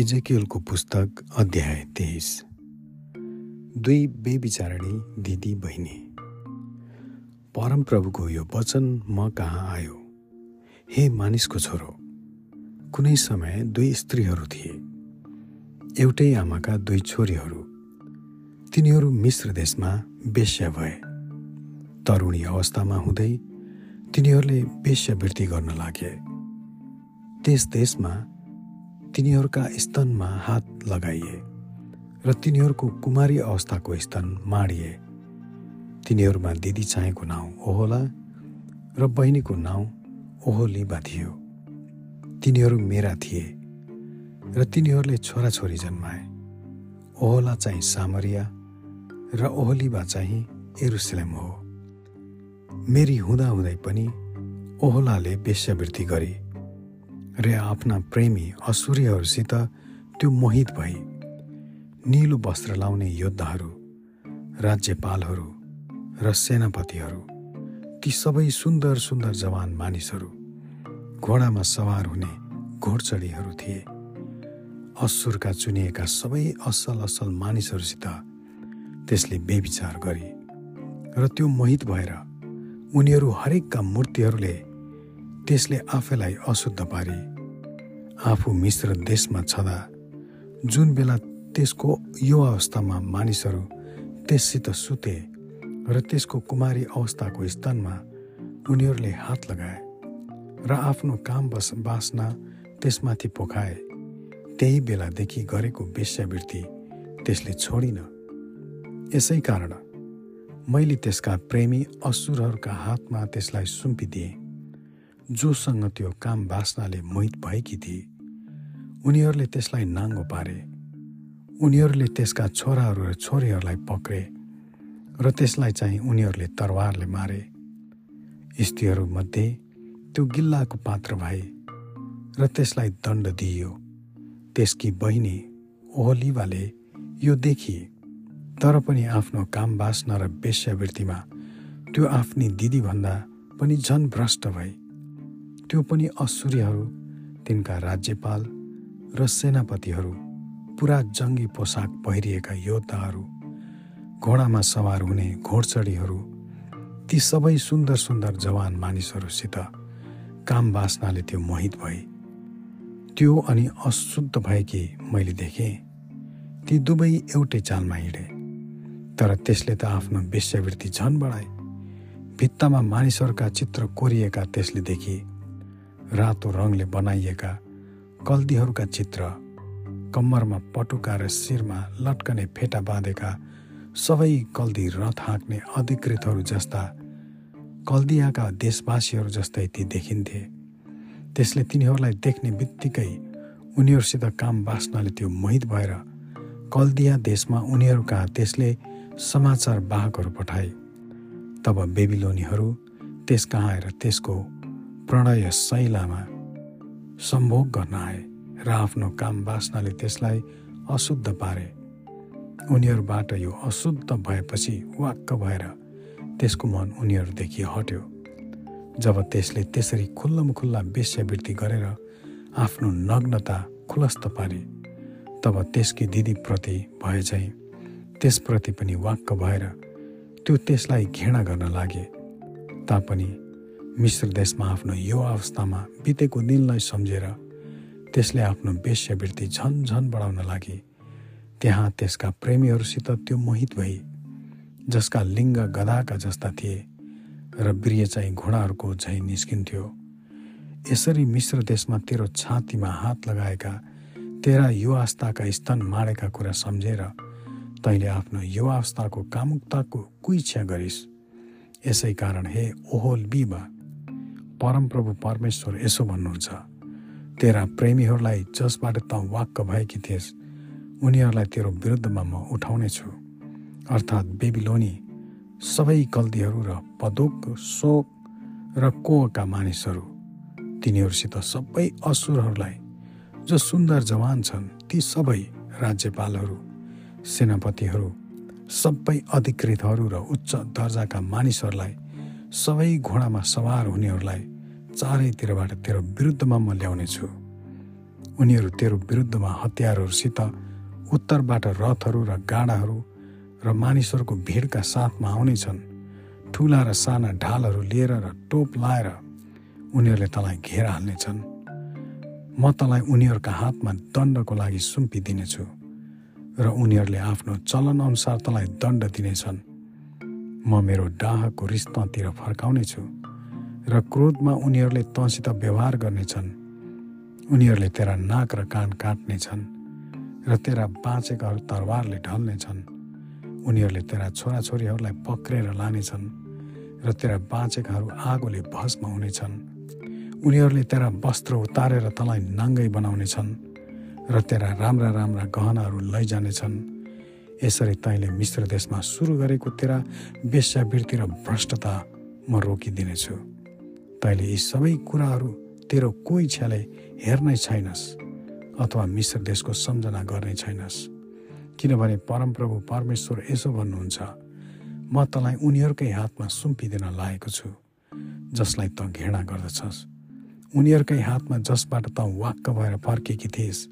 इजेकियलको पुस्तक अध्याय तेइस। दुई बेविचारणी दिदी बहिनी। परमप्रभुको यो वचन म कहाँ आयो? हे मानिसको छोरो कुनै समय दुई स्त्रीहरू थिए। एउटै आमाका दुई छोरीहरू। तिनीहरू मिश्र देशमा वेश्या भए। तरुणी अवस्थामा हुँदै तिनीहरूले वेश्यावृत्ति गर्न लागे। त्यस देशमा तिनीहरूका स्तनमा हात लगाइए र तिनीहरूको कुमारी अवस्थाको स्तन माडिए। तिनीहरूमा दिदी चाहेको नाउँ ओहोला र बहिनीको नाउँ ओहोलिबा थियो तिनीहरू मेरा थिए र तिनीहरूले छोराछोरी जन्माए। ओहोला चाहिँ सामरिया र ओहोलिबा चाहिँ एरुसलेम हो। मेरी हुँदाहुँदै पनि ओहोलाले वेश्यावृत्ति गरी। र आफ्ना प्रेमी असुरीहरूसित त्यो मोहित भई निलो वस्त्र लाउने योद्धाहरू राज्यपालहरू र सेनापतिहरू ती सबै सुन्दर सुन्दर जवान मानिसहरू घोडामा सवार हुने घोडचडीहरू थिए। असुरका चुनिएका सबै असल असल मानिसहरूसित त्यसले बेविचार गरे र त्यो मोहित भएर उनीहरू हरेकका मूर्तिहरूले त्यसले आफैलाई अशुद्ध पारे आफू मिश्र देशमा छँदा जुन बेला त्यसको यो अवस्थामा मानिसहरू त्यससित सुते र त्यसको कुमारी अवस्थाको स्थानमा उनीहरूले हात लगाए र आफ्नो काम बस बाँच्न त्यसमाथि पोखाए त्यही बेलादेखि गरेको वेश्यावृत्ति त्यसले छोडिन। यसै कारण मैले त्यसका प्रेमी असुरहरूका हातमा त्यसलाई सुम्पिदिएँ। जोसँग त्यो काम बाँच्नाले मोहित भएकी थिए। उनीहरूले त्यसलाई नाङ्गो पारे। उनीहरूले त्यसका छोराहरू र छोरीहरूलाई पक्रे र त्यसलाई चाहिँ उनीहरूले तरवारले मारे। स्त्रीहरूमध्ये त्यो गिल्लाको पात्र भए र त्यसलाई दण्ड दिइयो। त्यसकी बहिनी ओहलिवाले यो देखिए। तर पनि आफ्नो काम बाँच्न र वेश्यावृत्तिमा त्यो आफ्नी दिदीभन्दा पनि झन भ्रष्ट भए। त्यो पनि असुरीहरू तिनका राज्यपाल र सेनापतिहरू पुरा जङ्गी पोसाक पहिरिएका योद्धाहरू घोडामा सवार हुने घोडचडीहरू ती सबै सुन्दर सुन्दर जवान मानिसहरूसित काम बाँच्नाले त्यो मोहित भए त्यो अनि अशुद्ध भएकी मैले देखेँ ती दुवै एउटै चालमा हिँडे। तर त्यसले त आफ्नो वेश्यावृत्ति झन बढाए। भित्तामा मानिसहरूका चित्र कोरिएका त्यसले देखि रातो रङले बनाइएका कल्दीहरूका चित्र कम्मरमा पटुका र शिरमा लट्कने फेटा बाँधेका सबै कल्दी रथ हाँक्ने अधिकृतहरू जस्ता कल्दियाका देशवासीहरू जस्तै ती देखिन्थे। त्यसले तिनीहरूलाई देख्ने बित्तिकै उनीहरूसित काम बाँच्नाले त्यो मोहित भएर कल्दिया देशमा उनीहरूका त्यसले समाचार वाहकहरू पठाए। तब बेबिलोनीहरू त्यस कहाँ आएर त्यसको प्रणय शैलामा सम्भोग गर्न आए र आफ्नो काम बाँच्नाले त्यसलाई अशुद्ध पारे। उनीहरूबाट यो अशुद्ध भएपछि वाक्क भएर त्यसको मन उनीहरूदेखि हट्यो। जब त्यसले त्यसरी खुल्लम खुल्ला वेश्यावृत्ति गरेर आफ्नो नग्नता खुलस्त पारे तब त्यसकी दिदीप्रति भए चाहिँ त्यसप्रति पनि वाक्क भएर त्यो त्यसलाई घृणा गर्न लागे। तापनि मिश्र देशमा आफ्नो यो अवस्थामा बितेको दिनलाई सम्झेर त्यसले आफ्नो वेश्यावृत्ति झन झन बढाउन लागे। त्यहाँ त्यसका प्रेमीहरूसित त्यो मोहित भई जसका लिङ्ग गदाका जस्ता थिए र बिर्य चाहिँ घोडाहरूको झैँ निस्किन्थ्यो। यसरी मिश्र देशमा तेरो छातीमा हात लगाएका तेरा युवावस्थाका स्तन माडेका कुरा सम्झेर तैँले आफ्नो युवावस्थाको कामुकताको कुइच्छा गरिस्। यसै कारण हे ओहोल बिबा परमप्रभु परमेश्वर यसो भन्नुहुन्छ। तेरा प्रेमीहरूलाई जसबाट त वाक्क भएकी थिएस् उनीहरूलाई तेरो विरुद्धमा म उठाउने छु। अर्थात् बेबिलोनी सबै कल्दीहरू र पदोक शोक र कोका मानिसहरू तिनीहरूसित सबै असुरहरूलाई जो सुन्दर जवान छन् ती सबै राज्यपालहरू सेनापतिहरू सबै अधिकृतहरू र उच्च दर्जाका मानिसहरूलाई सबै घोडामा सवार हुनेहरूलाई चारैतिरबाट तेरो विरुद्धमा म ल्याउनेछु। उनीहरू तेरो विरुद्धमा हतियारहरूसित उत्तरबाट रथहरू र गाडाहरू र मानिसहरूको भिडका साथमा आउनेछन्। ठुला र साना ढालहरू लिएर र टोप लाएर उनीहरूले तँलाई घेर हाल्नेछन्। म तँलाई उनीहरूका हातमा दण्डको लागि सुम्पिदिनेछु र उनीहरूले आफ्नो चलनअनुसार तँलाई दण्ड दिनेछन्। म मेरो डाहको रिस तँतिर फर्काउनेछु। र क्रोधमा उनीहरूले तँसित व्यवहार गर्नेछन्। उनीहरूले तेरा नाक र कान काट्नेछन् र तेरा बाँचेकाहरू तरवारले ढल्नेछन्। उनीहरूले तेरा छोराछोरीहरूलाई पक्रेर लानेछन् र तेरा बाँचेकाहरू आगोले भस्म हुनेछन्। उनीहरूले तेरा वस्त्र उतारेर तँलाई नाङ्गै बनाउनेछन् र तेरा राम्रा राम्रा गहनाहरू लैजानेछन्। यसरी तैँले मिश्र देशमा सुरु गरेको तेरा वेश्यावृत्ति र भ्रष्टता म रोकिदिनेछु। तैँले यी सबै कुराहरू तेरो कोही छ्याले हेर्नै छैनस् अथवा मिश्र देशको सम्झना गर्ने छैनस्। किनभने परमप्रभु परमेश्वर यसो भन्नुहुन्छ म तँलाई उनीहरूकै हातमा सुम्पिदिन लागेको छु जसलाई त घृणा गर्दछस्। उनीहरूकै हातमा जसबाट त वाक्क भएर फर्केकी थिइस्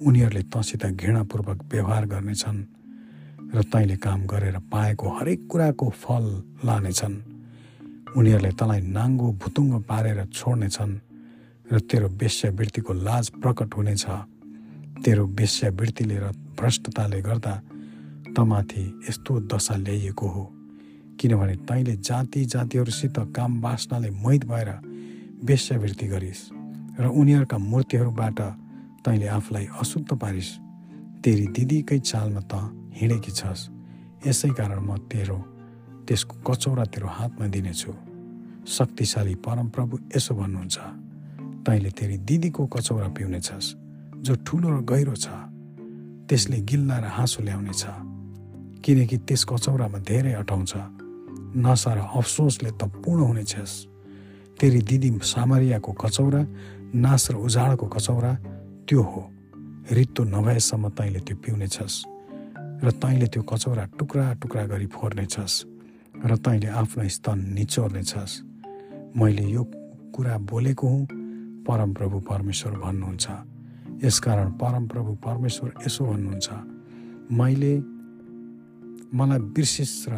उनीहरूले तँसित घृणापूर्वक व्यवहार गर्नेछन् र तैँले काम गरेर पाएको हरेक कुराको फल लानेछन्। उनीहरूले तँलाई नाङ्गो भुतुङ्ग पारेर छोड्नेछन् र तेरो वेश्यावृत्तिको लाज प्रकट हुनेछ। तेरो वेश्यावृत्तिले र भ्रष्टताले गर्दा तमाथि यस्तो दशा ल्याइएको हो किनभने तैँले जाति जातिहरूसित काम बाँच्नाले मोहित भएर वेश्यावृत्ति गरिस् र उनीहरूका मूर्तिहरूबाट तैँले आफूलाई अशुद्ध पारिस्। तेरी दिदीकै चालमा त हिँडेकी छस्। यसै कारण म तेरो त्यसको कचौरा तेरो हातमा दिनेछु। शक्तिशाली परमप्रभु यसो भन्नुहुन्छ तैँले तेरी दिदीको कचौरा पिउनेछस् जो ठुलो र गहिरो छ। त्यसले गिल्ला र हाँसो ल्याउनेछ। किनकि त्यस कचौरामा धेरै अटाउँछ नसा र अफसोसले त पूर्ण हुनेछस् तेरी दिदी सामरियाको कचौरा नाश र उजाडको कचौरा त्यो हो। रित्तो नभएसम्म तैँले त्यो पिउनेछस् र तैँले त्यो कचौरा टुक्रा टुक्रा गरी फोर्नेछस् र तैँले आफ्नो स्तन निचोर्नेछस्। मैले यो कुरा बोलेको हुँ। परमप्रभु परमेश्वर भन्नुहुन्छ। यसकारण परमप्रभु परमेश्वर यसो भन्नुहुन्छ। मैले मलाई बिर्सिस र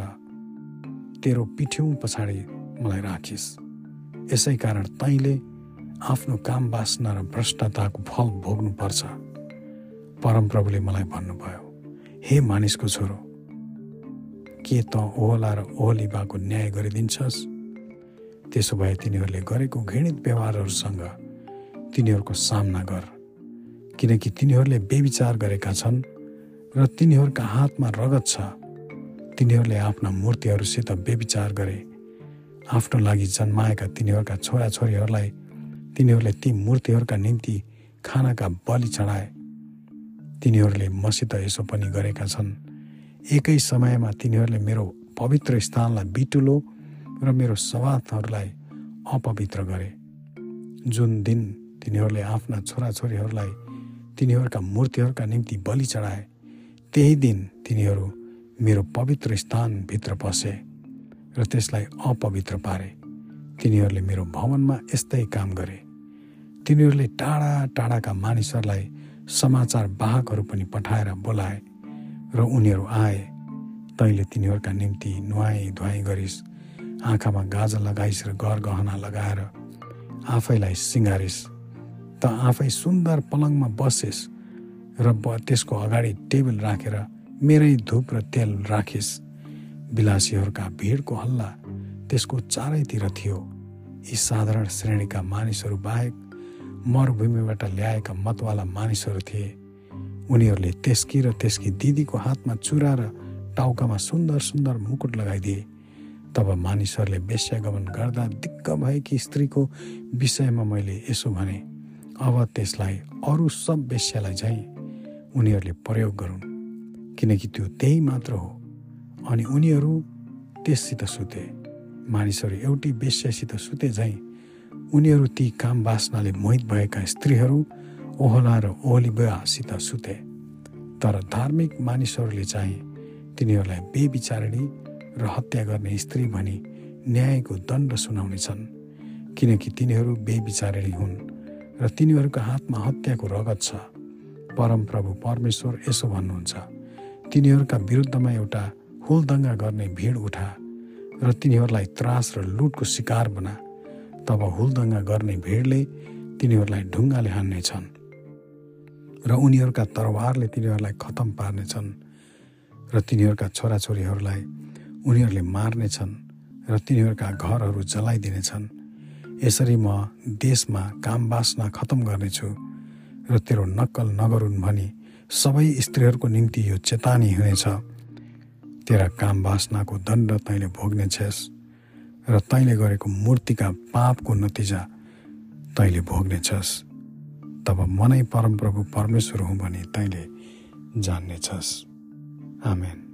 तेरो पिठ्यौँ पछाडि मलाई राखिस्। यसै कारण तैँले आफ्नो काम बासना र भ्रष्टताको फल भोग्नुपर्छ। परमप्रभुले मलाई भन्नुभयो हे मानिसको छोरो के त ओहला र ओहलिबाको न्याय गरिदिन्छस्? त्यसो भए तिनीहरूले गरेको घृणित व्यवहारहरूसँग तिनीहरूको सामना गर। किनकि तिनीहरूले बेविचार गरेका छन् र तिनीहरूका हातमा रगत छ। तिनीहरूले आफ्ना मूर्तिहरूसित बेविचार गरे। आफ्नो लागि जन्माएका तिनीहरूका छोराछोरीहरूलाई तिनीहरूले ती मूर्तिहरूका निम्ति खानाका बलि चढाए। तिनीहरूले मसित यसो पनि गरेका छन्। एकै समयमा तिनीहरूले मेरो पवित्र स्थानलाई बिटुलो र मेरो सवादहरूलाई अपवित्र गरे जुन दिन तिनीहरूले आफ्ना छोराछोरीहरूलाई तिनीहरूका मूर्तिहरूका निम्ति बलि चढाए त्यही दिन तिनीहरू मेरो पवित्र स्थानभित्र पसे र त्यसलाई अपवित्र पारे तिनीहरूले मेरो भवनमा यस्तै काम गरे तिनीहरूले टाढा टाढाका मानिसहरूलाई समाचार वाहकहरू पनि पठाएर बोलाए र उनीहरू आए। तैँले तिनीहरूका निम्ति नुहाई धुवाई गरिस् आँखामा गाजा लगाइस् र घर गहना लगाएर आफैलाई सिँगारिस्। त आफै सुन्दर पलङमा बसेस् र त्यसको अगाडि टेबल राखेर मेरै धुप र तेल राखिस्। विलासीहरूका भिडको हल्ला त्यसको चारैतिर थियो। यी साधारण श्रेणीका मानिसहरू बाहेक मरुभूमिबाट ल्याएका मतवाला मानिसहरू थिए। उनीहरूले त्यसकी र त्यसकी दिदीको हातमा चुरा र टाउकामा सुन्दर सुन्दर मुकुट लगाइदिए। तब मानिसहरूले वेश्यागमन गर्दा दिक्क भएकी स्त्रीको विषयमा मैले यसो भने अब त्यसलाई अरू सब वेश्यालाई झैँ उनीहरूले प्रयोग गरून् किनकि त्यो त्यही मात्र हो। अनि उनीहरू त्यससित सुते मानिसहरू एउटी वेश्यासित सुते झैँ उनीहरू ती काम बास्नाले मोहित भएका स्त्रीहरू ओहला र ओहलिबासित सुते। तर धार्मिक मानिसहरूले चाहिँ तिनीहरूलाई बेविचारिणी र हत्या गर्ने स्त्री भनी न्यायको दण्ड सुनाउनेछन् किनकि तिनीहरू बेविचारिणी हुन् र तिनीहरूका हातमा हत्याको रगत छ। परमप्रभु परमेश्वर यसो भन्नुहुन्छ तिनीहरूका विरुद्धमा एउटा हुलदङ्गा गर्ने भिड उठा र तिनीहरूलाई त्रास र लुटको शिकार बना। तब हुलदङ्गा गर्ने भिडले तिनीहरूलाई ढुङ्गाले हान्नेछन्। र उनीहरूका तरवारले तिनीहरूलाई खतम पार्नेछन् र तिनीहरूका छोराछोरीहरूलाई उनीहरूले मार्नेछन् र तिनीहरूका घरहरू जलाइदिनेछन्। यसरी म देशमा काम बासना खतम गर्नेछु र तेरो नक्कल नगरून् भनी सबै स्त्रीहरूको निम्ति यो चेतानी हुनेछ। तेरा काम बासनाको दण्ड तैँले भोग्नेछस् र तैँले गरेको मूर्तिका पापको नतिजा तैँले भोग्नेछस्। तब मनै परमप्रभु परमेश्वर हुँ भने तैँले जान्नेछस्। आमेन।